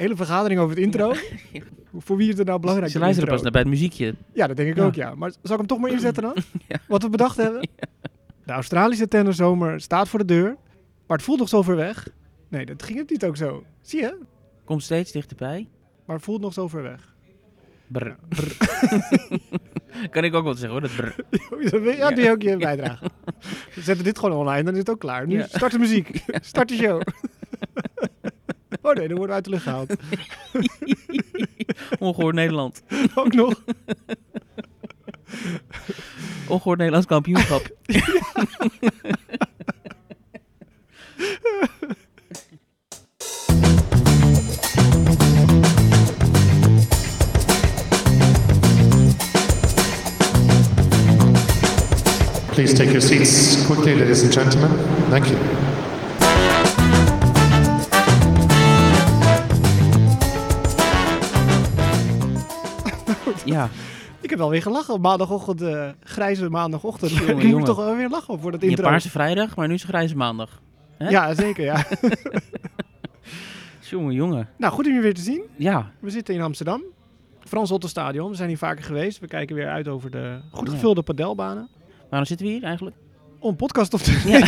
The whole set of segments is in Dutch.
hele vergadering over het intro. Voor wie is het nou belangrijk? Ze luisteren pas naar bij het muziekje. Ja, dat denk ik Ja. ook, ja. Maar zal ik hem toch maar inzetten dan? Ja. Wat we bedacht hebben? De Australische tenniszomer staat voor de deur, maar het voelt nog zo ver weg. Nee, dat ging het niet ook zo. Zie je? Komt steeds dichterbij. Maar het voelt nog zo ver weg. Brr. kan ik ook wat zeggen hoor, dat brr. Ja, doe je ook je bijdrage. We zetten dit gewoon online, dan is het ook klaar. Nu Ja. start de muziek. Start de show. Oh nee, dan worden we uit de lucht gehaald. Ongehoord Nederland. Ook nog. Ongehoord Nederlands kampioenschap. Please take your seats quickly, ladies and gentlemen. Thank you. Ja, Ik heb wel weer gelachen op maandagochtend, eh, grijze maandagochtend. Jongen, ik moet toch wel weer lachen voor dat je intro. paarse vrijdag, maar nu is het grijze maandag. hè? Ja, zeker, ja. Jongen, jongen. nou, goed om je weer te zien. Ja, We zitten in Amsterdam. Frans Otter Stadion. We zijn hier vaker geweest. We kijken weer uit over de goed Ja. gevulde padelbanen. waarom zitten we hier eigenlijk? Om podcast op te Ja.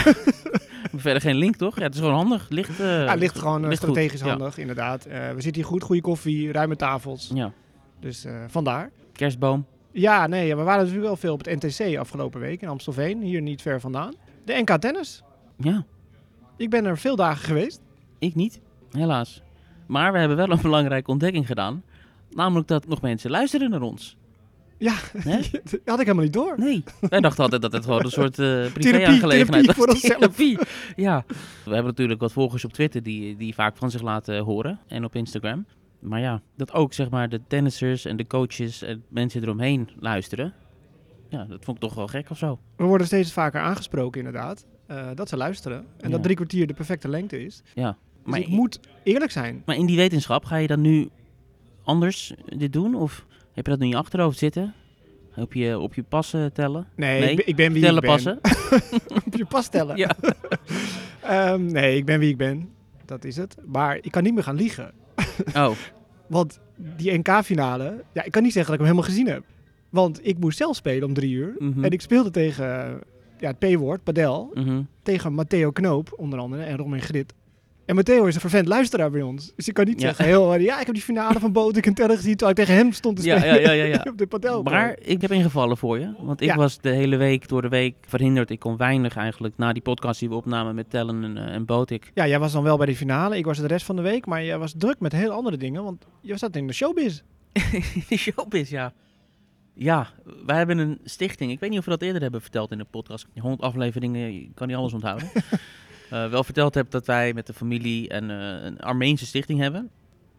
verder geen link, toch? Ja, het is gewoon handig. Ligt, eh, Ja, het ligt gewoon eh, goed, strategisch ja. handig, inderdaad. We zitten hier goed, goede koffie, ruime tafels. Ja, Dus vandaar. Kerstboom. Ja, nee, we waren natuurlijk wel veel op het NTC afgelopen week in Amstelveen. Hier niet ver vandaan. De NK Tennis. Ja, Ik ben er veel dagen geweest. ik niet, helaas. Maar we hebben wel een belangrijke ontdekking gedaan. Namelijk dat nog mensen luisteren naar ons. Ja, Hè? dat had ik helemaal niet door. Nee, wij dachten altijd dat het gewoon een soort eh therapie privé-aangelegenheid was. voor onszelf. Therapie, ja. We hebben natuurlijk wat volgers op Twitter die, die vaak van zich laten horen. En op Instagram. Maar ja, dat ook zeg maar de tennissers en de coaches en mensen eromheen luisteren. Ja, dat vond ik toch wel gek of zo. We worden steeds vaker aangesproken, inderdaad. eh, dat ze luisteren. En Ja. dat drie kwartier de perfecte lengte is. Ja. Dus Maar, ik moet eerlijk zijn. maar in die wetenschap, ga je dan nu anders dit doen? Of heb je dat nu in je achterhoofd zitten? Op je, op je passen tellen? Nee, Nee, Ik, ben, ik ben wie Tellen ik ben. passen? Op je pas tellen. Ja. Ehm, nee, ik ben wie ik ben. Dat is het. Maar ik kan niet meer gaan liegen. Oh, Want die NK-finale, ja, ik kan niet zeggen dat ik hem helemaal gezien heb. Want ik moest zelf spelen om drie uur. Mhm. En ik speelde tegen ja, het P-woord, Padel. mhm. Tegen Matteo Knoop, onder andere, en Romain Grit. En Matteo is een vervent luisteraar bij ons. Dus ik kan niet Ja. zeggen, heel, ja, ik heb die finale van Botik en Teller gezien... terwijl ik tegen hem stond te spelen ja, ja, ja, ja. op de Padel. Maar ik heb ingevallen voor je. Want ik was de hele week, door de week, verhinderd. Ik kon weinig eigenlijk na die podcast die we opnamen met Tellen en, eh, en Botik. Ja, jij was dan wel bij die finale. Ik was de rest van de week. Maar jij was druk met heel andere dingen. Want je zat in de showbiz. De showbiz, ja. Ja, wij hebben een stichting. Ik weet niet of we dat eerder hebben verteld in de podcast. 100 afleveringen, je kan niet alles onthouden. Eh, wel verteld heb dat wij met de familie een, eh, een Armeense stichting hebben.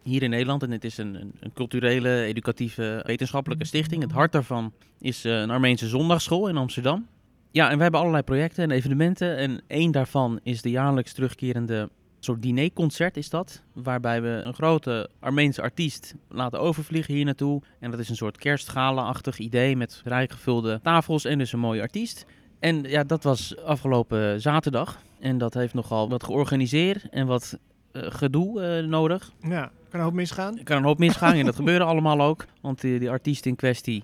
Hier in Nederland. En het is een, een, culturele, educatieve, wetenschappelijke stichting. Het hart daarvan is eh, een Armeense zondagsschool in Amsterdam. Ja, en we hebben allerlei projecten en evenementen. En één daarvan is de jaarlijks terugkerende soort dinerconcert is dat. Waarbij we een grote Armeense artiest laten overvliegen hier naartoe. En dat is een soort kerstgala-achtig idee met rijk gevulde tafels en dus een mooie artiest. En ja, dat was afgelopen zaterdag. En dat heeft nogal wat georganiseerd en wat eh, gedoe eh, nodig. Ja, kan een hoop misgaan. Er kan een hoop misgaan en dat gebeurde allemaal ook. Want die, die artiest in kwestie,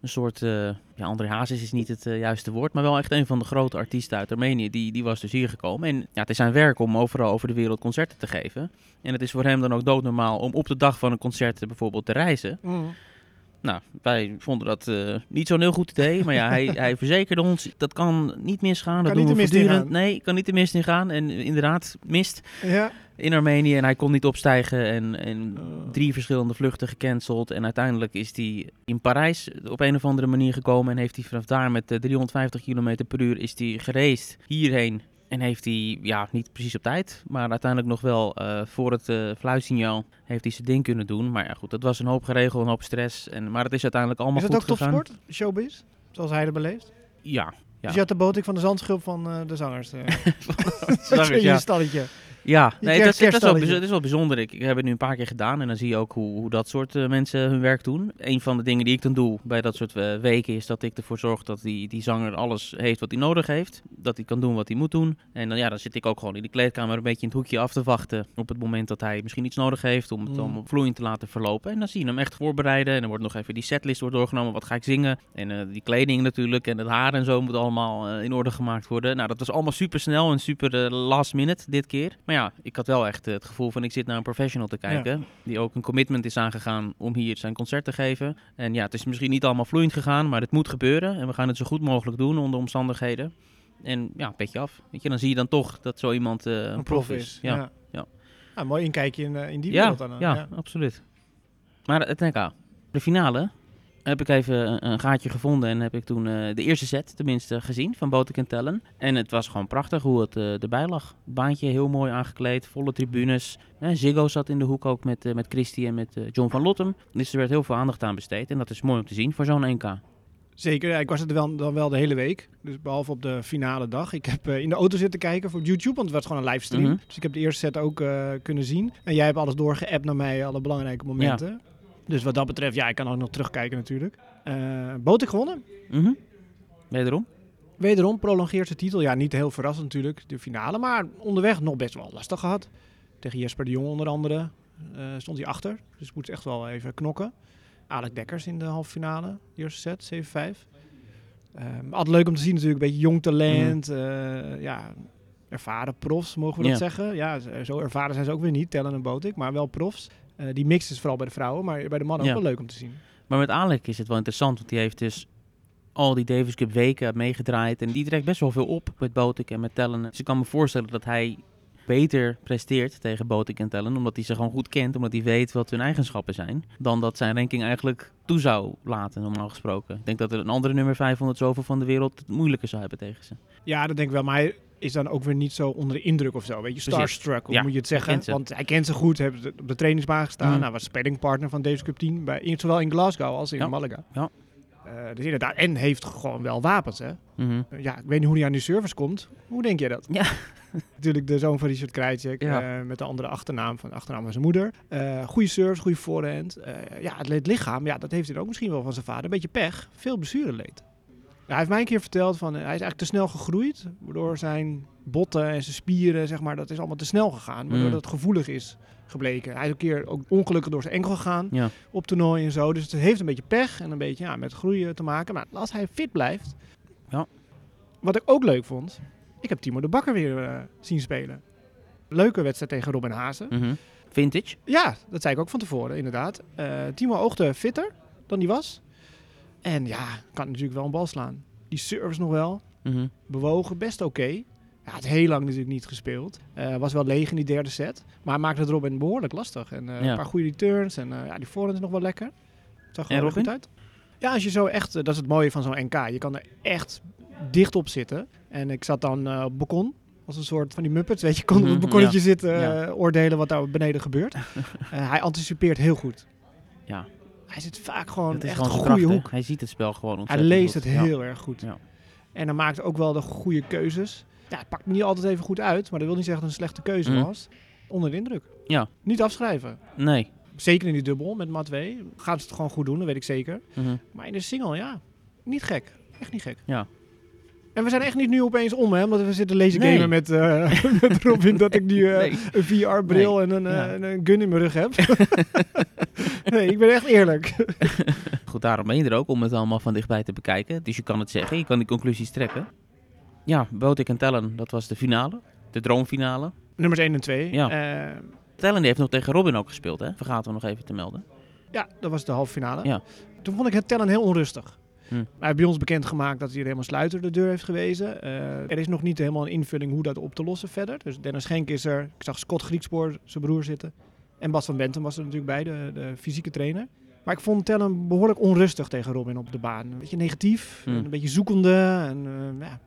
een soort, eh ja, André Hazes is niet het juiste woord, maar wel echt een van de grote artiesten uit Armenië, die, die was dus hier gekomen. En ja, het is zijn werk om overal over de wereld concerten te geven. En het is voor hem dan ook doodnormaal om op de dag van een concert bijvoorbeeld te reizen. Mm. Nou, wij vonden dat eh, niet zo'n heel goed idee. Maar ja, hij, hij verzekerde ons, dat kan niet misgaan. Dat Kan doen niet we de mist. Nee, kan niet de mist ingaan. En eh, inderdaad, mist Ja. in Armenië. En hij kon niet opstijgen. En, en Oh. drie verschillende vluchten gecanceld. En uiteindelijk is hij in Parijs op een of andere manier gekomen. En heeft hij vanaf daar met eh, 350 km per uur is hij gereisd hierheen. En heeft hij, ja, niet precies op tijd, maar uiteindelijk nog wel eh, voor het eh fluitsignaal heeft hij zijn ding kunnen doen. Maar ja, goed, dat was een hoop geregeld, een hoop stress. En, maar het is uiteindelijk allemaal Is het goed ook gegaan. topsport, showbiz? Zoals hij het beleeft? Ja. Ja. Dus je had de botik van de zandschulp van eh, de zangers. Zangers, in je ja. stalletje. Ja, nee, dat, is- dat, is wel, dat is wel bijzonder. Ik, ik heb het nu een paar keer gedaan en dan zie je ook hoe, hoe dat soort eh, mensen hun werk doen. Een van de dingen die ik dan doe bij dat soort eh, weken is dat ik ervoor zorg dat die, die zanger alles heeft wat hij nodig heeft. Dat hij kan doen wat hij moet doen. En dan, ja, dan zit ik ook gewoon in die kleedkamer een beetje in het hoekje af te wachten op het moment dat hij misschien iets nodig heeft om het Mm. dan vloeiend te laten verlopen. En dan zie je hem echt voorbereiden en dan wordt nog even die setlist wordt doorgenomen. Wat ga ik zingen? En eh, die kleding natuurlijk en het haar en zo moet allemaal in orde gemaakt worden. Nou, dat was allemaal super snel en super last minute dit keer. Maar ja, ik had wel echt eh, het gevoel van ik zit naar een professional te kijken. Die ook een commitment is aangegaan om hier zijn concert te geven. En ja, het is misschien niet allemaal vloeiend gegaan, maar het moet gebeuren. En we gaan het zo goed mogelijk doen onder omstandigheden. En ja, petje af. Weet je, dan zie je dan toch dat zo iemand eh, een, prof is. Ja, Ja. ja. Ja, mooi inkijkje in, eh, in die ja, wereld dan. ja, absoluut. Maar het NK, de finale, heb ik even een, gaatje gevonden en heb ik toen eh, de eerste set tenminste gezien van Botek en Tellen. En het was gewoon prachtig hoe het eh, erbij lag. Baantje heel mooi aangekleed, volle tribunes. Eh, Ziggo zat in de hoek ook met, met Christy en met John van Lottem. Dus er werd heel veel aandacht aan besteed en dat is mooi om te zien voor zo'n NK. Zeker, ja, ik was er wel, dan wel de hele week. Dus behalve op de finale dag. Ik heb in de auto zitten kijken voor YouTube, want het was gewoon een livestream. Mhm. Dus ik heb de eerste set ook kunnen zien. En jij hebt alles doorgeappt naar mij, alle belangrijke momenten. Dus wat dat betreft, ja, ik kan ook nog terugkijken natuurlijk. Eh Botik gewonnen. Mhm. Wederom. Wederom prolongeert zijn titel. Ja, niet heel verrassend natuurlijk, de finale. Maar onderweg nog best wel lastig gehad. Tegen Jesper de Jong onder andere eh, stond hij achter. Dus moet echt wel even knokken. Alec Dekkers in de halve finale, de eerste set, 7-5. Ehm altijd leuk om te zien natuurlijk, een beetje jong talent. eh, ja, ervaren profs, mogen we dat zeggen. Ja, zo ervaren zijn ze ook weer niet, Tellen en Botik, maar wel profs. Eh, die mix is vooral bij de vrouwen, maar bij de mannen Ja. ook wel leuk om te zien. Maar met Alec is het wel interessant, want die heeft dus al die Davis Cup weken meegedraaid. En die trekt best wel veel op met Botik en met Tellen. Dus ik kan me voorstellen dat hij beter presteert tegen Botik en Tellen. Omdat hij ze gewoon goed kent, omdat hij weet wat hun eigenschappen zijn. Dan dat zijn ranking eigenlijk toe zou laten, normaal gesproken. Ik denk dat er een andere nummer 500 zoveel van de wereld het moeilijker zou hebben tegen ze. Ja, dat denk ik wel. Maar hij is dan ook weer niet zo onder de indruk of zo. Weet je, starstruck, hoe Ja, moet je het zeggen? Want hij kent ze goed, heeft op de trainingsbaan gestaan. Mhm. Hij was spellingpartner van Davis Cup 10, bij, in- zowel in Glasgow als in Ja. Malaga. Ja. Eh, dus inderdaad, en heeft gewoon wel wapens, hè? Mhm. Eh, Ja, ik weet niet hoe hij aan die service komt. Hoe denk jij dat? Ja. Natuurlijk de zoon van Richard Krajcek, Ja. eh, met de andere achternaam van de achternaam van zijn moeder. Goede service, goede voorhand. Ja, het, het lichaam, ja, dat heeft hij ook misschien wel van zijn vader. Een beetje pech, veel blessureleed. Hij heeft mij een keer verteld van, eh, hij is eigenlijk te snel gegroeid, waardoor zijn botten en zijn spieren, zeg maar, dat is allemaal te snel gegaan, waardoor Mm. dat gevoelig is gebleken. Hij is een keer ook ongelukkig door zijn enkel gegaan Ja. op toernooi en zo, dus het heeft een beetje pech en een beetje ja, met groeien te maken. Maar als hij fit blijft, Ja. wat ik ook leuk vond, ik heb Timo de Bakker weer eh, zien spelen. Leuke wedstrijd tegen Robin Hazen. Mhm. Vintage. Ja, dat zei ik ook van tevoren, inderdaad. Eh, Timo oogde fitter dan die was. En ja, kan natuurlijk wel een bal slaan. Die service nog wel. Mhm. Bewogen, best oké. Ja, het heel lang natuurlijk niet gespeeld. Eh, was wel leeg in die derde set. Maar hij maakte het Robin behoorlijk lastig. En eh, Ja. een paar goede returns. En eh, ja, die voorhand is nog wel lekker. Zag er wel goed uit. Ja, als je zo echt... dat is het mooie van zo'n NK. Je kan er echt dicht op zitten. En ik zat dan op het balkon. Als een soort van die Muppets, weet je. kon op Mhm, het balkonnetje ja. zitten, oordelen wat daar beneden gebeurt. Hij anticipeert heel goed. Ja, Hij zit vaak gewoon is echt een goede hoek. Hij ziet het spel gewoon Hij ontzettend leest goed. het Ja. heel erg goed. Ja. En hij maakt ook wel de goede keuzes. Ja, het pakt niet altijd even goed uit, maar dat wil niet zeggen dat het een slechte keuze Mm. was. Onder de indruk. Ja. Niet afschrijven. Nee. Zeker in die dubbel met Mat 2. Gaat ze het gewoon goed doen, dat weet ik zeker. Mhm. Maar in de single, ja, niet gek. Echt niet gek. Ja. En we zijn echt niet nu opeens om, hè, omdat we zitten lezen Nee. gamen met, eh, met Robin, dat ik nu eh, Nee. een VR-bril en een, eh, Ja. en een gun in mijn rug heb. nee, ik ben echt eerlijk. Goed, daarom ben je er ook om het allemaal van dichtbij te bekijken. Dus je kan het zeggen, je kan die conclusies trekken. Ja, Botik en Tellen, dat was de finale. De droomfinale. Nummers 1 en 2. Ja. Ja. Tellen die heeft nog tegen Robin ook gespeeld, hè? Vergaten we nog even te melden. ja, dat was de halve finale. Ja. Toen vond ik het tellen heel onrustig. Hm. Hij heeft bij ons bekendgemaakt dat hij er helemaal sluiter de deur heeft gewezen. Eh, er is nog niet helemaal een invulling hoe dat op te lossen verder. Dus Dennis Schenk is er. Ik zag Scott Griekspoor, zijn broer, zitten. En Bas van Bentum was er natuurlijk bij, de, de fysieke trainer. Maar ik vond Tellen behoorlijk onrustig tegen Robin op de baan. Een beetje negatief, Hm. een beetje zoekende. En, eh, ja,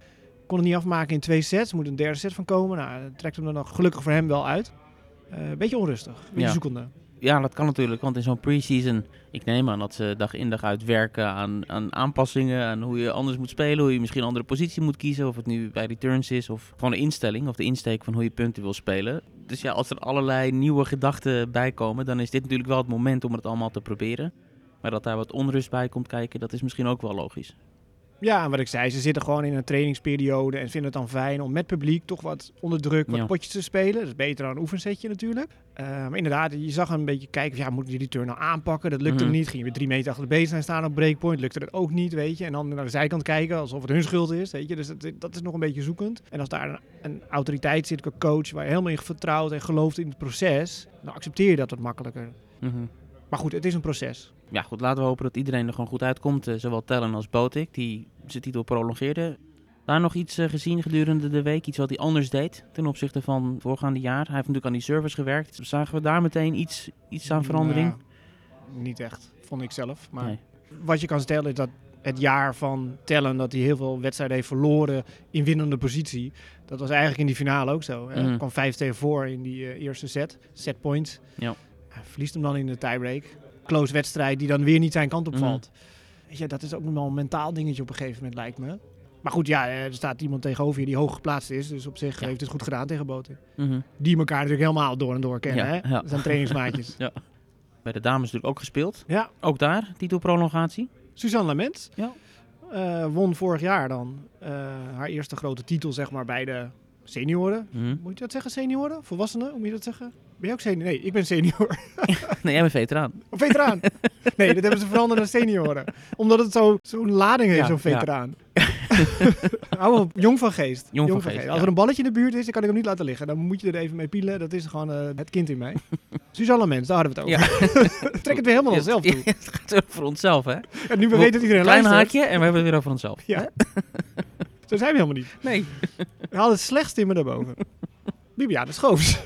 kon het niet afmaken in twee sets. Er moet een derde set van komen. Nou, dat trekt hem er nog gelukkig voor hem wel uit. Eh, een beetje onrustig, een beetje Ja. zoekende. Ja, dat kan natuurlijk, want in zo'n pre-season, ik neem aan dat ze dag in dag uit werken aan, aan aanpassingen, aan hoe je anders moet spelen, hoe je misschien een andere positie moet kiezen, of het nu bij returns is, of gewoon een instelling, of de insteek van hoe je punten wil spelen. Dus ja, als er allerlei nieuwe gedachten bij komen, dan is dit natuurlijk wel het moment om het allemaal te proberen. Maar dat daar wat onrust bij komt kijken, dat is misschien ook wel logisch. Ja, en wat ik zei, ze zitten gewoon in een trainingsperiode en vinden het dan fijn om met publiek toch wat onder druk wat Ja. potjes te spelen. Dat is beter dan een oefensetje natuurlijk. Eh, maar inderdaad, je zag een beetje kijken, ja, moet je die return nou aanpakken? Dat lukte Mhm. niet. Ging je weer drie meter achter de baseline staan op breakpoint, lukte dat ook niet, weet je. En dan naar de zijkant kijken, alsof het hun schuld is, weet je. Dus dat, dat is nog een beetje zoekend. En als daar een, een autoriteit zit, een coach, waar je helemaal in vertrouwt en gelooft in het proces, dan accepteer je dat wat makkelijker. Mhm. Maar goed, het is een proces. Ja, goed, laten we hopen dat iedereen er gewoon goed uitkomt. eh, zowel Tellen als Botik, die zijn titel prolongeerde. Daar nog iets eh, gezien gedurende de week? Iets wat hij anders deed ten opzichte van het voorgaande jaar? Hij heeft natuurlijk aan die servers gewerkt. Zagen we daar meteen iets, iets aan verandering? Nou, niet echt, vond ik zelf. Maar Nee. wat je kan stellen is dat het jaar van tellen dat hij heel veel wedstrijden heeft verloren in winnende positie. Dat was eigenlijk in die finale ook zo. Hè? Mhm. kwam 5 tegen voor in die eh, eerste set, set points. Ja. Verliest hem dan in de tiebreak. Close wedstrijd die dan weer niet zijn kant op Mhm. valt. Weet je, dat is ook nog wel een mentaal dingetje op een gegeven moment lijkt me. Maar goed, ja, er staat iemand tegenover je die hoog geplaatst is. Dus op zich Ja. heeft het goed gedaan tegen Boten. Mhm. Die elkaar natuurlijk helemaal door en door kennen. Ja, hè? ja. Dat zijn trainingsmaatjes. Bij de dames natuurlijk ook gespeeld. ja, Ook daar, titelprolongatie. Suzanne Lament Ja. eh, won vorig jaar dan eh, haar eerste grote titel zeg maar, bij de senioren. Mhm. Moet je dat zeggen, senioren? Volwassenen? Hoe moet je dat zeggen? Ben je ook senior? Nee, ik ben senior. Nee, jij bent veteraan. Veteraan. Nee, dat hebben ze veranderd naar senioren. Omdat het zo- zo'n lading heeft, Ja, zo'n ja. veteraan. Hou op, jong van geest. Jong van geest, Als ja. er een balletje in de buurt is, dan kan ik hem niet laten liggen. Dan moet je er even mee pielen. Dat is gewoon eh, het kind in mij. Suzanne Mens, daar hadden we het over. Trek het weer helemaal onszelf toe. het gaat voor onszelf, hè? En nu we weten dat iedereen Klein luistert. haakje en we hebben het weer over onszelf. Ja. Zo zijn we helemaal niet. Nee. We hadden het slechtste in me daarboven. Bibiane Schoofs.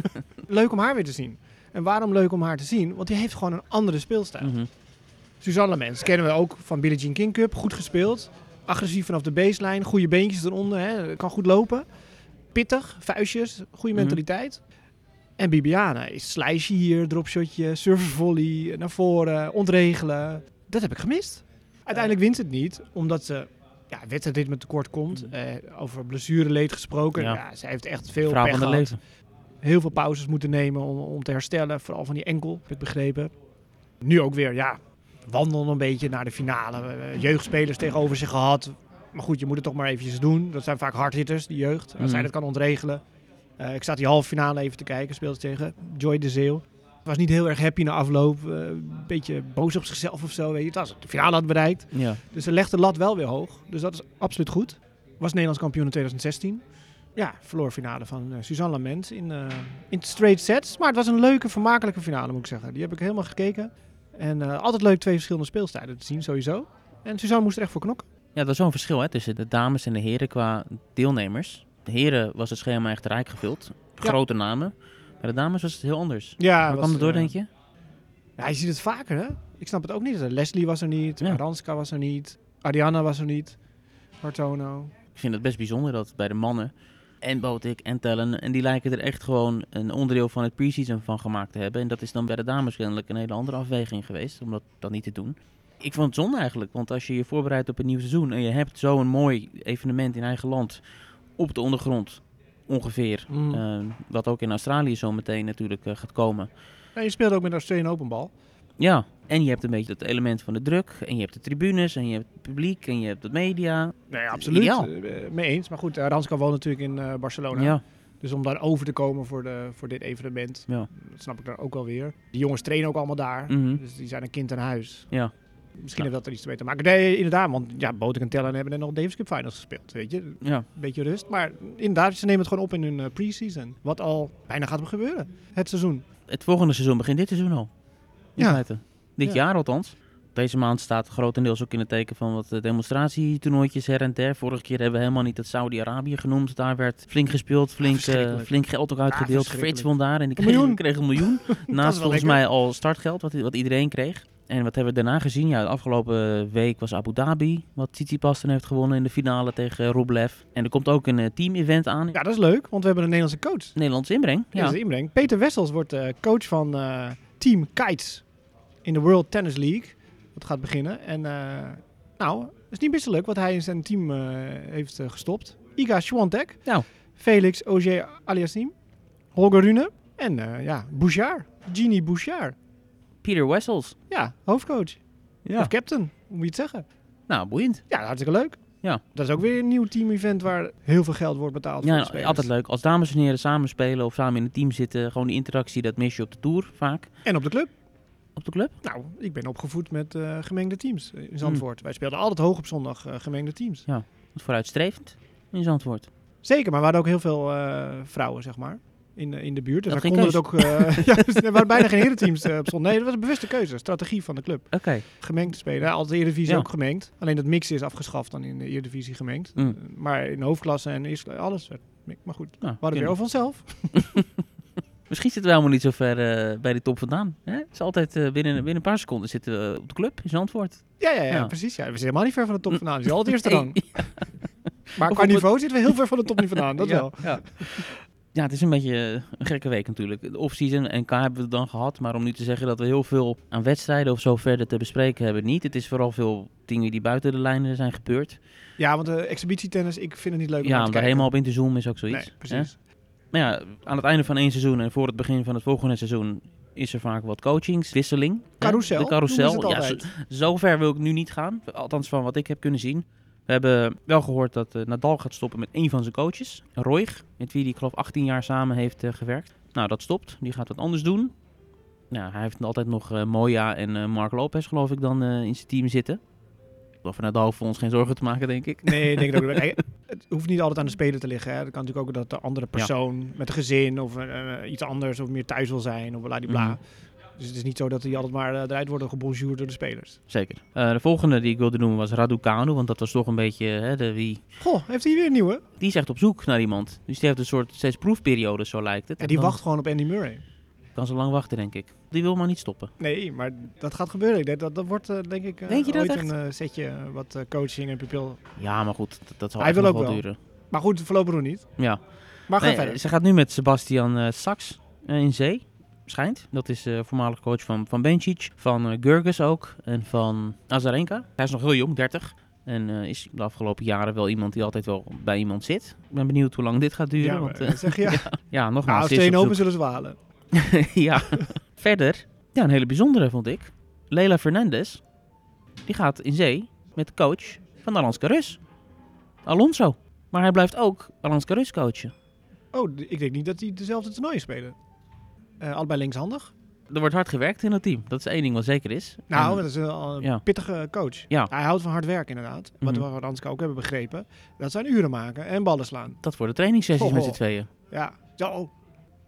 leuk om haar weer te zien. En waarom leuk om haar te zien? Want die heeft gewoon een andere speelstijl. Mhm. Suzanne Lamens kennen we ook van Billie Jean King Cup. Goed gespeeld. Agressief vanaf de baseline. Goede beentjes eronder. Hè. Kan goed lopen. Pittig. Vuistjes. Goede Mhm. mentaliteit. En Bibiana is slijsje hier. Dropshotje. Server volley. Naar voren. Ontregelen. Dat heb ik gemist. Uiteindelijk wint het niet. Omdat ze ja, wedstrijdritme tekort komt. Mhm. Eh, over blessureleed gesproken. Ja. Ja. ze heeft echt veel Vrouw pech van gehad. Heel veel pauzes moeten nemen om, om te herstellen. Vooral van die enkel, heb ik begrepen. Nu ook weer, ja, wandelen een beetje naar de finale. Eh, jeugdspelers tegenover zich gehad. Maar goed, je moet het toch maar eventjes doen. Dat zijn vaak hardhitters, die jeugd. Als Mhm. zij dat kan ontregelen. Eh, ik zat die halve finale even te kijken. Speelde tegen Joy de Zeeuw. Was niet heel erg happy na afloop. eh, Een beetje boos op zichzelf of zo. Weet je. Het was de finale had bereikt. Ja. Dus ze legt de lat wel weer hoog. Dus dat is absoluut goed. Was Nederlands kampioen in 2016. Ja, verloor finale van eh, Suzanne Lament in, eh, in straight sets. Maar het was een leuke, vermakelijke finale moet ik zeggen. Die heb ik helemaal gekeken. En altijd leuk twee verschillende speelstijlen te zien sowieso. En Suzanne moest er echt voor knokken. Ja, dat is zo'n verschil hè, tussen de dames en de heren qua deelnemers. De heren was het schema echt rijk gevuld. Grote namen. Bij de dames was het heel anders. Ja, Waar kwam het door, denk je? Ja, je ziet het vaker hè. Ik snap het ook niet. Leslie was er niet. Ja. Aranska was er niet. Ariana was er niet. Martono. Ik vind het best bijzonder dat bij de mannen en Botik en Tellen, en die lijken er echt gewoon een onderdeel van het preseason van gemaakt te hebben. En dat is dan bij de dames kennelijk een hele andere afweging geweest, om dat dan niet te doen. Ik vond het zonde eigenlijk, want als je je voorbereidt op een nieuw seizoen en je hebt zo'n mooi evenement in eigen land op de ondergrond ongeveer, Mm. eh, wat ook in Australië zo meteen natuurlijk eh, gaat komen. En je speelde ook met Australian Openbal. Ja, en je hebt een beetje het element van de druk, en je hebt de tribunes, en je hebt het publiek, en je hebt de media. Nee, absoluut. Ideaal. Eh, mee eens. Maar goed, Aranska woont natuurlijk in Barcelona. Ja, Dus om daar over te komen voor, de, voor dit evenement, ja. dat snap ik dan ook wel weer. Die jongens trainen ook allemaal daar. Mhm. Dus die zijn een kind aan huis. Ja. Misschien heeft dat er iets mee te maken. Nee, inderdaad. Want ja, Botek en Tellen hebben net nog Davis Cup Finals gespeeld. Weet je, een ja. beetje rust. Maar inderdaad, ze nemen het gewoon op in hun eh, pre-season. Wat al bijna gaat gebeuren. Het seizoen. Het volgende seizoen begint dit seizoen al. In Ja. feite. Dit Ja. jaar althans. Deze maand staat grotendeels ook in het teken van wat eh, demonstratietoernooitjes her en der. Vorige keer hebben we helemaal niet het Saudi-Arabië genoemd. Daar werd flink gespeeld, flink, eh, flink geld ook uitgedeeld. Frits won daar en die Een kreeg, miljoen. kreeg een miljoen. Naast volgens lekker. mij al startgeld, wat, wat iedereen kreeg. En wat hebben we daarna gezien? Ja, de afgelopen week was Abu Dhabi, wat Tsitsipas dan heeft gewonnen in de finale tegen Rublev. En er komt ook een eh, team-event aan. Ja, dat is leuk. Want we hebben een Nederlandse coach. Nederlands inbreng. Ja. Is inbreng. Peter Wessels wordt eh, coach van eh, team Kites in de World Tennis League. Dat gaat beginnen. En nou, het is niet misselijk wat hij in zijn team heeft gestopt. Iga Swiatek, Nou. Felix Auger Aliassime, Holger Rune en ja, Bouchard, Genie Bouchard. Peter Wessels. Ja, hoofdcoach. Ja. Of captain, hoe moet je het zeggen? Nou, boeiend. Ja, hartstikke leuk. Ja. Dat is ook weer een nieuw team-event waar heel veel geld wordt betaald Ja, altijd leuk. Als dames en heren samen spelen of samen in een team zitten, gewoon die interactie, dat mis je op de tour vaak. En op de club. Op de club? Nou, ik ben opgevoed met eh, gemengde teams Hmm. in Zandvoort. Wij speelden altijd hoog op zondag eh, gemengde teams. Wat vooruitstrevend in Zandvoort. Zeker, maar we hadden ook heel veel eh, vrouwen, zeg maar, in, de- in de buurt. Geen konden het ook... eh, ja, dus er waren bijna geen herenteams eh, op zondag. Nee, dat was een bewuste keuze, strategie van de club. Oké. Gemengd spelen. Ja, altijd de Eredivisie Ja. ook gemengd. Alleen dat mixen is afgeschaft dan in de Eredivisie gemengd. Mm. Eh, Maar in de hoofdklasse en eerste, alles werd. Maar goed, we Nou, hadden weer over onszelf. Misschien zitten we helemaal niet zo ver eh, bij de top vandaan. Hè? Het is altijd eh, binnen, binnen een paar seconden zitten we op de club in Zandvoort. Ja, ja, ja, Ja. precies. Ja. We zijn helemaal niet ver van de top vandaan. We zijn altijd eerste rang. Maar qua het- niveau zitten we heel ver van de top niet vandaan. Dat ja, wel. Ja. Ja, het is een beetje eh, een gekke week natuurlijk. De off-season en NK hebben we dan gehad. Maar om nu te zeggen dat we heel veel aan wedstrijden of zo verder te bespreken hebben, niet. Het is vooral veel dingen die buiten de lijnen zijn gebeurd. Ja, want de exhibitietennis, ik vind het niet leuk om ja, om te daar helemaal op in te zoomen is ook zoiets. Nee, hè? precies. Maar ja, aan het einde van één seizoen en voor het begin van het volgende seizoen is er vaak wat coachingswisseling. hè? Carousel, De carousel. Ja, zo, altijd. zover wil ik nu niet gaan. Althans van wat ik heb kunnen zien. We hebben wel gehoord dat eh, Nadal gaat stoppen met één van zijn coaches. Roig, met wie hij geloof 18 jaar samen heeft eh, gewerkt. Nou, dat stopt. Die gaat wat anders doen. Nou, hij heeft altijd nog eh, Moya en Mark Lopez geloof ik dan in zijn team zitten. Over Nadal hoeven we ons geen zorgen te maken, denk ik. Nee, ik denk het ook. Het hoeft niet altijd aan de speler te liggen. Hè. Het kan natuurlijk ook dat de andere persoon met een gezin of iets anders of meer thuis wil zijn of bla. Mhm. Dus het is niet zo dat die altijd maar eh, eruit worden gebonjourd door de spelers. Zeker. Eh, de volgende die ik wilde noemen was Raducanu, want dat was toch een beetje hè, de wie... Goh, heeft hij weer een nieuwe? Die is echt op zoek naar iemand. Dus die heeft een soort steeds proefperiode, zo lijkt het. En En die dan wacht gewoon op Andy Murray. Kan zo lang wachten, denk ik. Die wil maar niet stoppen. Nee, maar dat gaat gebeuren. Ik denk Dat, dat wordt eh, denk ik eh, Denk je dat ooit echt? een eh, setje eh, wat eh, coaching en pupil. Ja, maar goed, dat, dat zal Hij wil ook wel wel. duren. Maar goed, voorlopig nog niet. Ja. Maar ga Nee, verder. ze gaat nu met Sebastian eh eh, in zee. Schijnt. Dat is eh voormalig coach van, van Bencic, van Gurgus ook en van Azarenka. Hij is nog heel jong, 30. En eh, is de afgelopen jaren wel iemand die altijd wel bij iemand zit. Ik ben benieuwd hoe lang dit gaat duren. Ja, want, maar, zeg ja. ja, Nou, nogmaals. op Open zullen ze halen. ja. Verder, ja, een hele bijzondere vond ik. Leila Fernandez, die gaat in zee met de coach van Alanska Rus. Alonso. Maar hij blijft ook Alanska Rus coachen. Oh, ik denk niet dat die dezelfde toernooien spelen. Eh, allebei linkshandig. Er wordt hard gewerkt in het team. Dat is één ding wat zeker is. Nou, En- dat is een, ja. pittige coach. Ja. Hij houdt van hard werken inderdaad. Wat Mhm. we van Anska ook hebben begrepen. Dat zijn uren maken en ballen slaan. dat voor de trainingssessies Oh. met z'n tweeën. Ja, zo.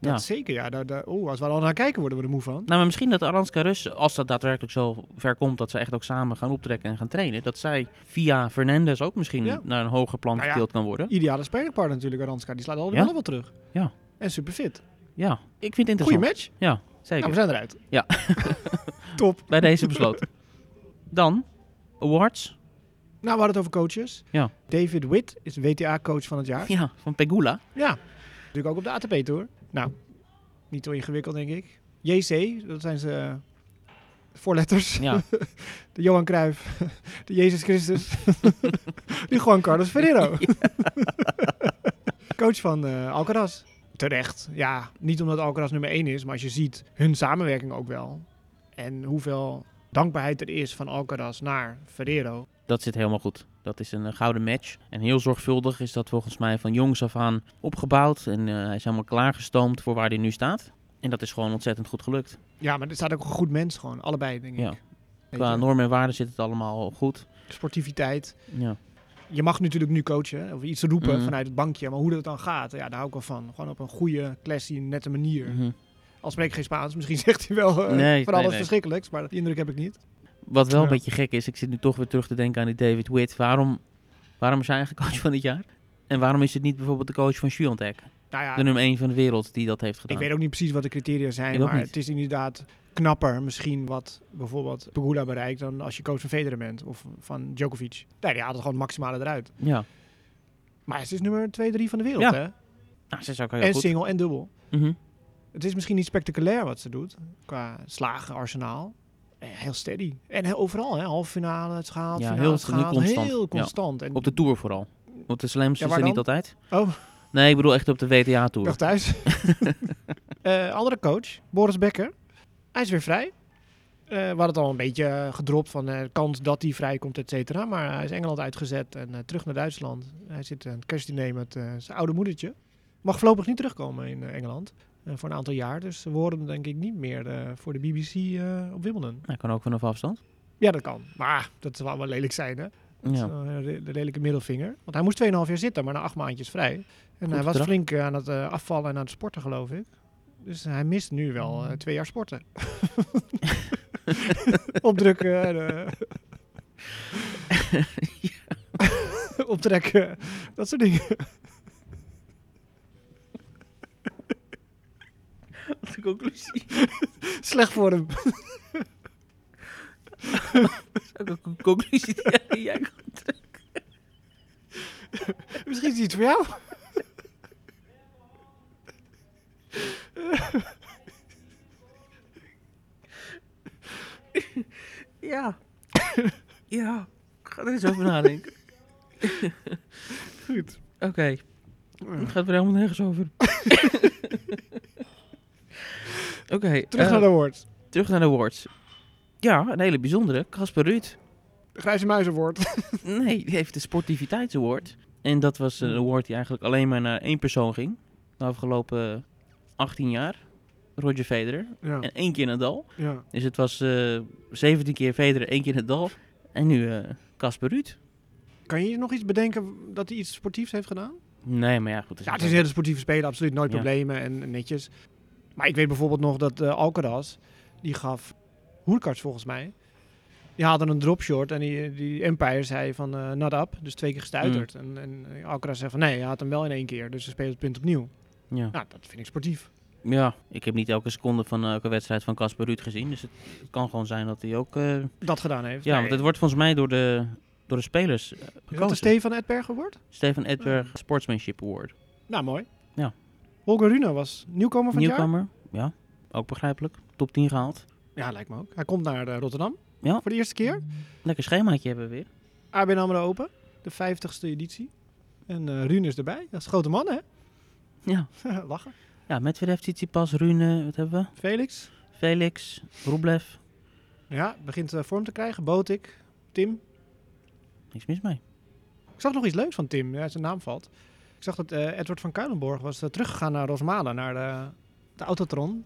Dat Ja. zeker, ja. Daar, daar, oeh, als we al naar kijken, worden we er moe van. Nou, maar misschien dat Aranska Rus, als dat daadwerkelijk zo ver komt dat ze echt ook samen gaan optrekken en gaan trainen, dat zij via Fernandez ook misschien Ja. naar een hoger plan Nou ja. getild kan worden. Ideale spelerpartner natuurlijk, Aranska. Die slaat al de Ja? wel terug. Ja. En super fit. Ja, ik vind het Goeie interessant. match. Ja, zeker. Nou, we zijn eruit. Ja. Top. Bij deze besloten. Dan, awards. Nou, we hadden het over coaches. Ja. David Witt is WTA-coach van het jaar. Ja, van Pegula. Ja. Natuurlijk ook op de ATP-tour. Nou, niet zo ingewikkeld, denk ik. JC, dat zijn ze eh, voorletters. Ja, De Johan Cruijff, de Jezus Christus, de Juan Carlos Ferrero. Coach van eh Alcaraz. Terecht. Ja, niet omdat Alcaraz nummer 1 is, maar als je ziet hun samenwerking ook wel. En hoeveel dankbaarheid er is van Alcaraz naar Ferrero. dat zit helemaal goed. Dat is een eh, gouden match. En heel zorgvuldig is dat volgens mij van jongs af aan opgebouwd. En eh, hij is helemaal klaargestoomd voor waar hij nu staat. En dat is gewoon ontzettend goed gelukt. Ja, maar er staat ook een goed mens gewoon. Allebei, denk ik. Ja. Qua normen en waarden zit het allemaal goed. Sportiviteit. Ja. Je mag natuurlijk nu coachen of iets roepen Mhm. vanuit het bankje. Maar hoe dat dan gaat, ja, daar hou ik wel van. Gewoon op een goede, classy, nette manier. Mhm. Al spreek ik geen Spaans, misschien zegt hij wel eh, Nee, van alles nee. verschrikkelijks. Maar die indruk heb ik niet. Wat wel een beetje gek is, ik zit nu toch weer terug te denken aan die David Witt. Waarom, waarom is hij eigenlijk coach van dit jaar? En waarom is het niet bijvoorbeeld de coach van Swiatek? Nou ja, De nummer 1 van de wereld die dat heeft gedaan. ik weet ook niet precies wat de criteria zijn. Maar niet. het is inderdaad knapper misschien wat bijvoorbeeld Pegula bereikt... dan als je coach van Federer bent of van Djokovic. Nee, die haalt gewoon het maximale eruit. Ja, Maar het is nummer 2, 3 van de wereld, Ja, hè? nou, ze is ook heel En goed. single en dubbel. Mhm. Het is misschien niet spectaculair wat ze doet qua slagen, arsenaal. Eh, Heel steady. En heel, overal, hè? halve finale, het gehaald, Ja, finale, heel- het gehaald. constant. Heel Ja. constant. En Op de Tour vooral. Op de slams Ja, is er niet altijd. Oh. Nee, ik bedoel echt op de WTA-tour. Dag thuis. Eh, andere coach, Boris Becker. Hij is weer vrij. Eh, we hadden het al een beetje eh, gedropt van de kans dat hij vrijkomt, et cetera. Maar hij is Engeland uitgezet en eh, terug naar Duitsland. Hij zit aan het kerstdiner met eh, zijn oude moedertje. Mag voorlopig niet terugkomen in eh, Engeland eh, voor een aantal jaar. Dus we horen hem denk ik niet meer eh, voor de BBC eh, op Wimbledon. Hij kan ook vanaf afstand. Ja, dat kan. Maar dat zou wel lelijk zijn, hè? Ja. de lelijke middelvinger. Want hij moest 2,5 jaar zitten, maar na acht maandjes vrij. En hij was bedrag. flink eh, aan het eh, afvallen en aan het sporten, geloof ik. Dus hij mist nu wel eh, twee jaar sporten. Opdrukken. en, eh, Optrekken. Dat soort dingen. Wat is de conclusie? Slecht voor hem. Ook een co- conclusie die jij- die jij kan trekken. Misschien is het iets voor jou. Ja. ja. Ik ga er eens over nadenken. Goed. Oké. Het gaat er helemaal nergens over. Oké. Terug eh, naar de woord. terug naar de awards. Ja, een hele bijzondere. Casper Ruud. De grijze muizenwoord. Nee, die heeft de Sportiviteitsaward. En dat was een award die eigenlijk alleen maar naar één persoon ging. De afgelopen 18 jaar. Roger Federer. Ja. En één keer Nadal. ja. Dus het was eh 17 keer Federer, één keer Nadal. En nu eh, Casper Ruud. Kan je nog iets bedenken dat hij iets sportiefs heeft gedaan? Nee, maar ja, goed. dat Ja, het is een hele sportieve speler, absoluut nooit Ja. problemen en, netjes. Maar ik weet bijvoorbeeld nog dat eh Alcaraz, die gaf Hoerkarts volgens mij. Die haalde een drop short en die, die Empire zei van eh not up, dus twee keer gestuiterd. Mm. En, en Alcaraz zei van nee, hij had hem wel in één keer, dus ze spelen het punt opnieuw. Ja. Nou, dat vind ik sportief. Ja, ik heb niet elke seconde van elke wedstrijd van Casper Ruud gezien. Dus het, kan gewoon zijn dat hij ook... eh, Dat gedaan heeft. ja, Nee. want het wordt volgens mij door de, door de spelers eh, Is dat de. Stefan Edberg geworden? Stefan Edberg Sportsmanship Award. Nou, mooi. Ja. Holger Rune was nieuwkomer van het jaar. Nieuwkomer, ja. Ook begrijpelijk. Top 10 gehaald. Ja, lijkt me ook. Hij komt naar eh, Rotterdam Ja. voor de eerste keer. Lekker schemaatje hebben we weer. ABN AMRO Open, de 50ste editie. En eh Rune is erbij. Dat is een grote man, hè? Ja. Lachen. Ja, Medvedev, Tsitsipas, Rune, wat hebben we? Felix. Felix, Rublev. Ja, begint eh, vorm te krijgen. Botik. Tim. Niks mis mee. Ik zag nog iets leuks van Tim. Ja, zijn naam valt. Ik zag dat eh, Edward van Kuilenborg was eh, teruggegaan naar Rosmalen, naar de, de Autotron.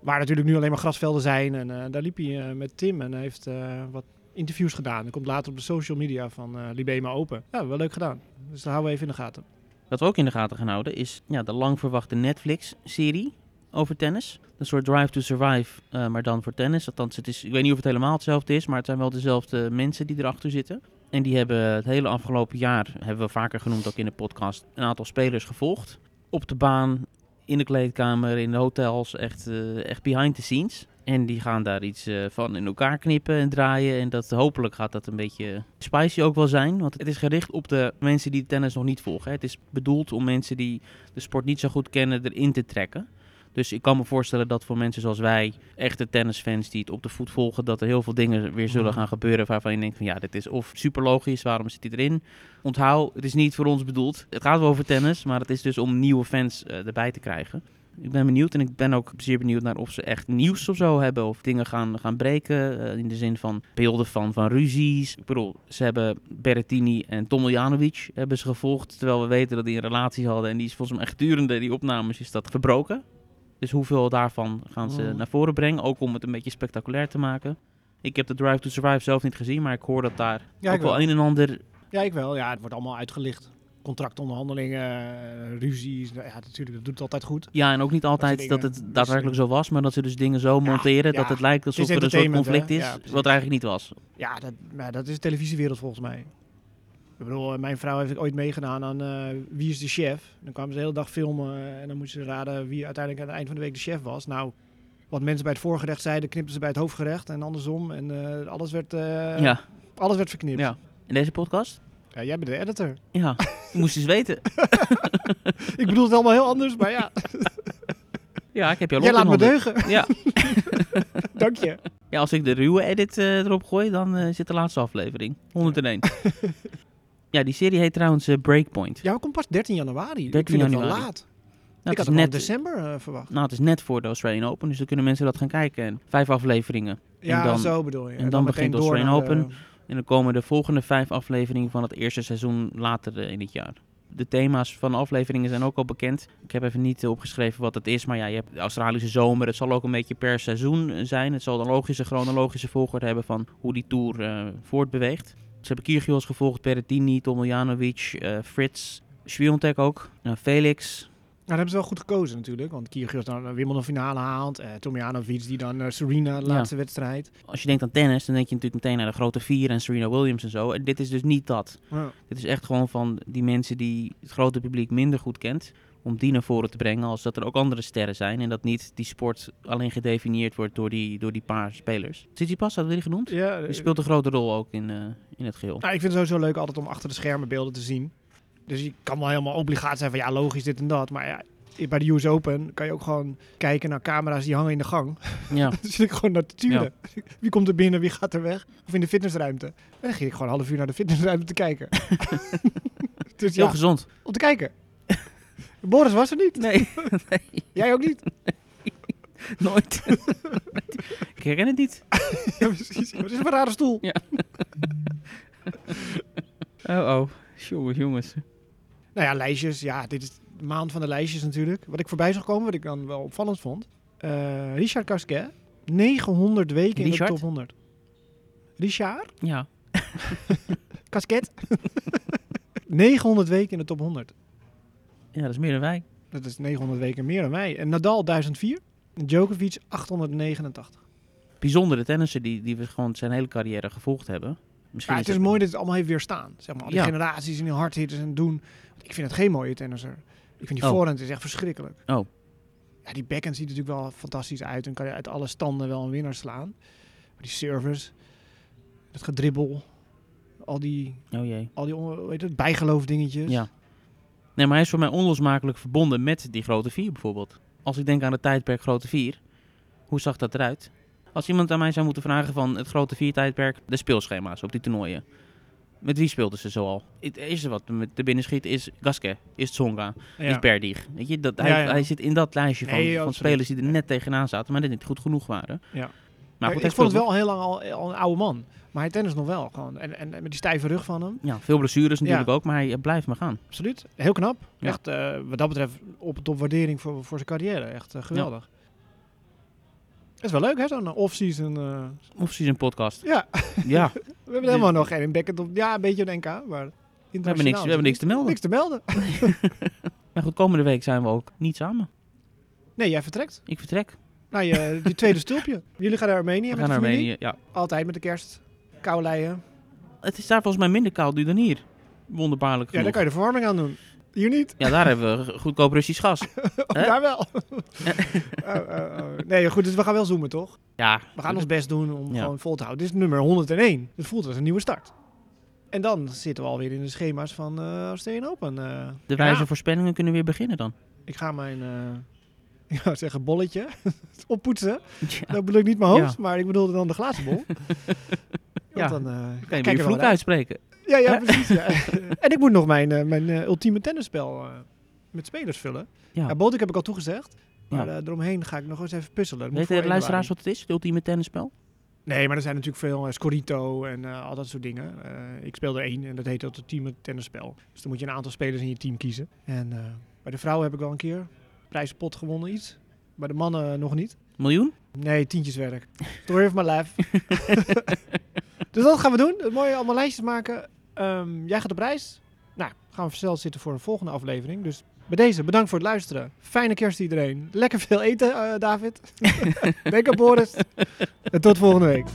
Waar natuurlijk nu alleen maar grasvelden zijn. En daar liep hij met Tim en heeft wat interviews gedaan. Dat komt later op de social media van Libema Open. Ja, wel leuk gedaan. Dus dat houden we even in de gaten. Wat we ook in de gaten gaan houden is ja, de lang verwachte Netflix-serie over tennis. Een soort Drive to Survive, eh, maar dan voor tennis. Althans, het is, ik weet niet of het helemaal hetzelfde is, maar het zijn wel dezelfde mensen die erachter zitten. En die hebben het hele afgelopen jaar, hebben we vaker genoemd ook in de podcast, een aantal spelers gevolgd. Op de baan, in de kleedkamer, in de hotels, echt, eh, echt behind the scenes. En die gaan daar iets eh, van in elkaar knippen en draaien. En dat, hopelijk gaat dat een beetje spicy ook wel zijn. Want het is gericht op de mensen die tennis nog niet volgen. hè. Het is bedoeld om mensen die de sport niet zo goed kennen erin te trekken. Dus ik kan me voorstellen dat voor mensen zoals wij, echte tennisfans die het op de voet volgen, dat er heel veel dingen weer zullen Mhm. gaan gebeuren waarvan je denkt van ja, dit is of super logisch, waarom zit hij erin? Onthoud, het is niet voor ons bedoeld. Het gaat wel over tennis, maar het is dus om nieuwe fans eh, erbij te krijgen. Ik ben benieuwd en ik ben ook zeer benieuwd naar of ze echt nieuws of zo hebben. Of dingen gaan, gaan breken. eh, in de zin van beelden van, van ruzies. Ik bedoel, ze hebben Berrettini en Tomiljanovic hebben ze gevolgd. Terwijl we weten dat die een relatie hadden. En die is volgens mij echt durende die opnames is dat verbroken. Dus hoeveel daarvan gaan ze Mhm. naar voren brengen. Ook om het een beetje spectaculair te maken. Ik heb de Drive to Survive zelf niet gezien. Maar ik hoor dat daar Ja, ook wel wel. een en ander... Ja, ik wel. Ja, het wordt allemaal uitgelicht. Contractonderhandelingen, eh, ruzies. Nou Ja, natuurlijk, dat doet het altijd goed. Ja, en ook niet altijd dat, het Dus, daadwerkelijk zo was. Maar dat ze dus dingen zo Ja, monteren dat ja. het lijkt alsof er een soort conflict hè? is. Ja, wat er eigenlijk niet was. Ja, dat, maar dat is de televisiewereld volgens mij. Ik bedoel, eh, mijn vrouw heeft ooit meegedaan aan eh, Wie is de Chef? Dan kwamen ze de hele dag filmen eh, en dan moesten ze raden wie uiteindelijk aan het eind van de week de chef was. Nou, wat mensen bij het voorgerecht zeiden, knipten ze bij het hoofdgerecht en andersom. En alles, werd, ja. alles werd verknipt. ja. In deze podcast? Ja, jij bent de editor. Ja. Je moest eens weten. Ik bedoel het allemaal heel anders, maar ja. Ja, ik heb jouw Jij laat me deugen. Ja. Dank je. ja, als ik de ruwe edit erop gooi, dan zit de laatste aflevering. 101. Ja, die serie heet trouwens eh, Breakpoint. Ja, maar komt pas 13 januari. ik 13 vind het wel januari. laat. Nou, ik had het het is net december eh, verwacht. nou, het is net voor de Australian Open, dus dan kunnen mensen dat gaan kijken. En vijf afleveringen. Ja, dan- zo bedoel je. en dan begint de Australian de- Open. En dan komen de volgende vijf afleveringen van het eerste seizoen later eh, in het jaar. De thema's van de afleveringen zijn ook al bekend. Ik heb even niet opgeschreven wat het is, maar ja, je hebt de Australische zomer. Het zal ook een beetje per seizoen zijn. Het zal een logische, chronologische volgorde hebben van hoe die tour eh, voortbeweegt. Ze hebben Kyrgios gevolgd, Berrettini, Tomiljanovic, eh Frits, Sviontek ook, eh, Felix. Nou, dat hebben ze wel goed gekozen natuurlijk. Want Kyrgios dan een Wimbledon finale haalt. Eh Tomjanovic die dan eh, Serena, de Ja. laatste wedstrijd. Als je denkt aan tennis, dan denk je natuurlijk meteen naar de grote vier en Serena Williams en zo. En dit is dus niet dat. Ja. Dit is echt gewoon van die mensen die het grote publiek minder goed kent. Om die naar voren te brengen als dat er ook andere sterren zijn. En dat niet die sport alleen gedefinieerd wordt door die, door die paar spelers. Tsitsipas, hadden we die genoemd? Ja, eh, Die speelt een grote rol ook in, eh, in het geheel. Nou, ik vind het sowieso leuk altijd om achter de schermen beelden te zien. Dus je kan wel helemaal obligaat zijn van ja, logisch dit en dat. Maar ja, bij de US Open kan je ook gewoon kijken naar camera's die hangen in de gang. Ja, Dan zit ik gewoon naar te turen. Wie komt er binnen, wie gaat er weg? Of in de fitnessruimte. En dan ging ik gewoon een half uur naar de fitnessruimte te kijken. dus heel gezond. om te kijken. Boris was er niet. Nee, Jij ook niet. nooit. Ik herken het niet. ja, precies. Wat is een rare stoel? Ja. Oh oh, jongens, jongens. Nou ja, lijstjes. Ja, dit is de maand van de lijstjes natuurlijk. Wat ik voorbij zag komen, wat ik dan wel opvallend vond. Eh, Richard Gasquet. 900 weken in de top 100. Richard? Ja, Gasquet? 900 weken in de top 100. Ja, dat is meer dan wij. Dat is 900 weken meer dan wij. En Nadal 1004. En Djokovic 889. Bijzondere tennissen die, die we gewoon zijn hele carrière gevolgd hebben. Misschien Ja, het is mooi dat het allemaal heeft weerstaan. Zeg maar, al die Ja. generaties en die hardhitters en doen. Want ik vind het geen mooie tennisser. Ik vind die Oh. voorhand is echt verschrikkelijk. Oh. Ja, die backhand ziet er natuurlijk wel fantastisch uit. En kan je uit alle standen wel een winnaar slaan. Maar die service, het gedribbel, al die, Oh jee. al die heet het, bijgeloof dingetjes. Ja. Nee, maar hij is voor mij onlosmakelijk verbonden met die grote vier bijvoorbeeld. Als ik denk aan het tijdperk grote vier, hoe zag dat eruit? Als iemand aan mij zou moeten vragen van het grote vier tijdperk, de speelschema's op die toernooien. Met wie speelden ze zoal? Het eerste wat me te binnen schiet is Gasquet, is Tsonga, Ja. is Berdig. Weet je, dat, hij, Ja, ja. hij zit in dat lijstje van, Nee, van spelers die er net tegenaan zaten, maar net niet goed genoeg waren. Ja. Maar goed, ik vond het wel heel lang al, al een oude man. Maar hij tennis nog wel gewoon. En, en, en met die stijve rug van hem. Ja, veel blessures natuurlijk Ja. ook, maar hij blijft maar gaan. Absoluut. Heel knap. Ja. Echt, eh, wat dat betreft, op top waardering voor, voor zijn carrière. Echt eh, geweldig. Het is wel leuk, hè? Zo'n eh, off-season. eh. Of zie een podcast. Ja, Ja, we hebben helemaal nog geen backend op. Ja, een beetje een NK, maar we hebben, niks, we hebben niks te melden. Niks te melden. Maar goed, komende week zijn we ook niet samen. Nee, jij vertrekt. Ik vertrek. Nou, je, die tweede stulpje. Jullie gaan naar Armenië We met gaan de naar familie? Armenië. Ja. Altijd met de kerst. Kou leien. Het is daar volgens mij minder koud nu dan hier. Wonderbaarlijk Ja, daar kan je de verwarming aan doen. Hier niet. Ja, daar hebben we goedkoop Russisch gas. Hè? Daar wel. Oh, oh, oh. Nee, goed, dus we gaan wel zoomen, toch? Ja, We gaan ons best doen om Ja. gewoon vol te houden. Dit is nummer 101. Het voelt als een nieuwe start. En dan zitten we alweer in de schema's van eh Australian Open. eh. de wijze Ja, voorspellingen kunnen weer beginnen dan. ik ga mijn, eh, ik wou zeggen bolletje, oppoetsen. Ja, Dat bedoel ik niet mijn hoofd, Ja. maar ik bedoelde dan de glazen bol. Ja, dan eh, kan je je vloek uitspreken. Ja, ja, precies. Ja. en ik moet nog mijn, eh, mijn eh, ultieme tennisspel met spelers vullen. Ja. Ja, Botik heb ik al toegezegd. Maar eromheen ga ik nog eens even puzzelen. Voor de luisteraars wat het is? Het ultieme tennisspel? Nee, maar er zijn natuurlijk veel uh, Scorito en al dat soort dingen. Ik speel er één en dat heet het ultieme tennisspel. Dus dan moet je een aantal spelers in je team kiezen. En bij de vrouwen heb ik wel een keer prijzenpot gewonnen iets. Bij de mannen nog niet. Miljoen? Nee, tientjeswerk. Story of my life. dus dat gaan we doen. Het mooie allemaal lijstjes maken. Ehm, jij gaat op reis. Nou, gaan we versneld zitten voor een volgende aflevering. Dus bij deze, bedankt voor het luisteren. Fijne kerst iedereen. Lekker veel eten, eh, David. Denk aan Boris. en tot volgende week.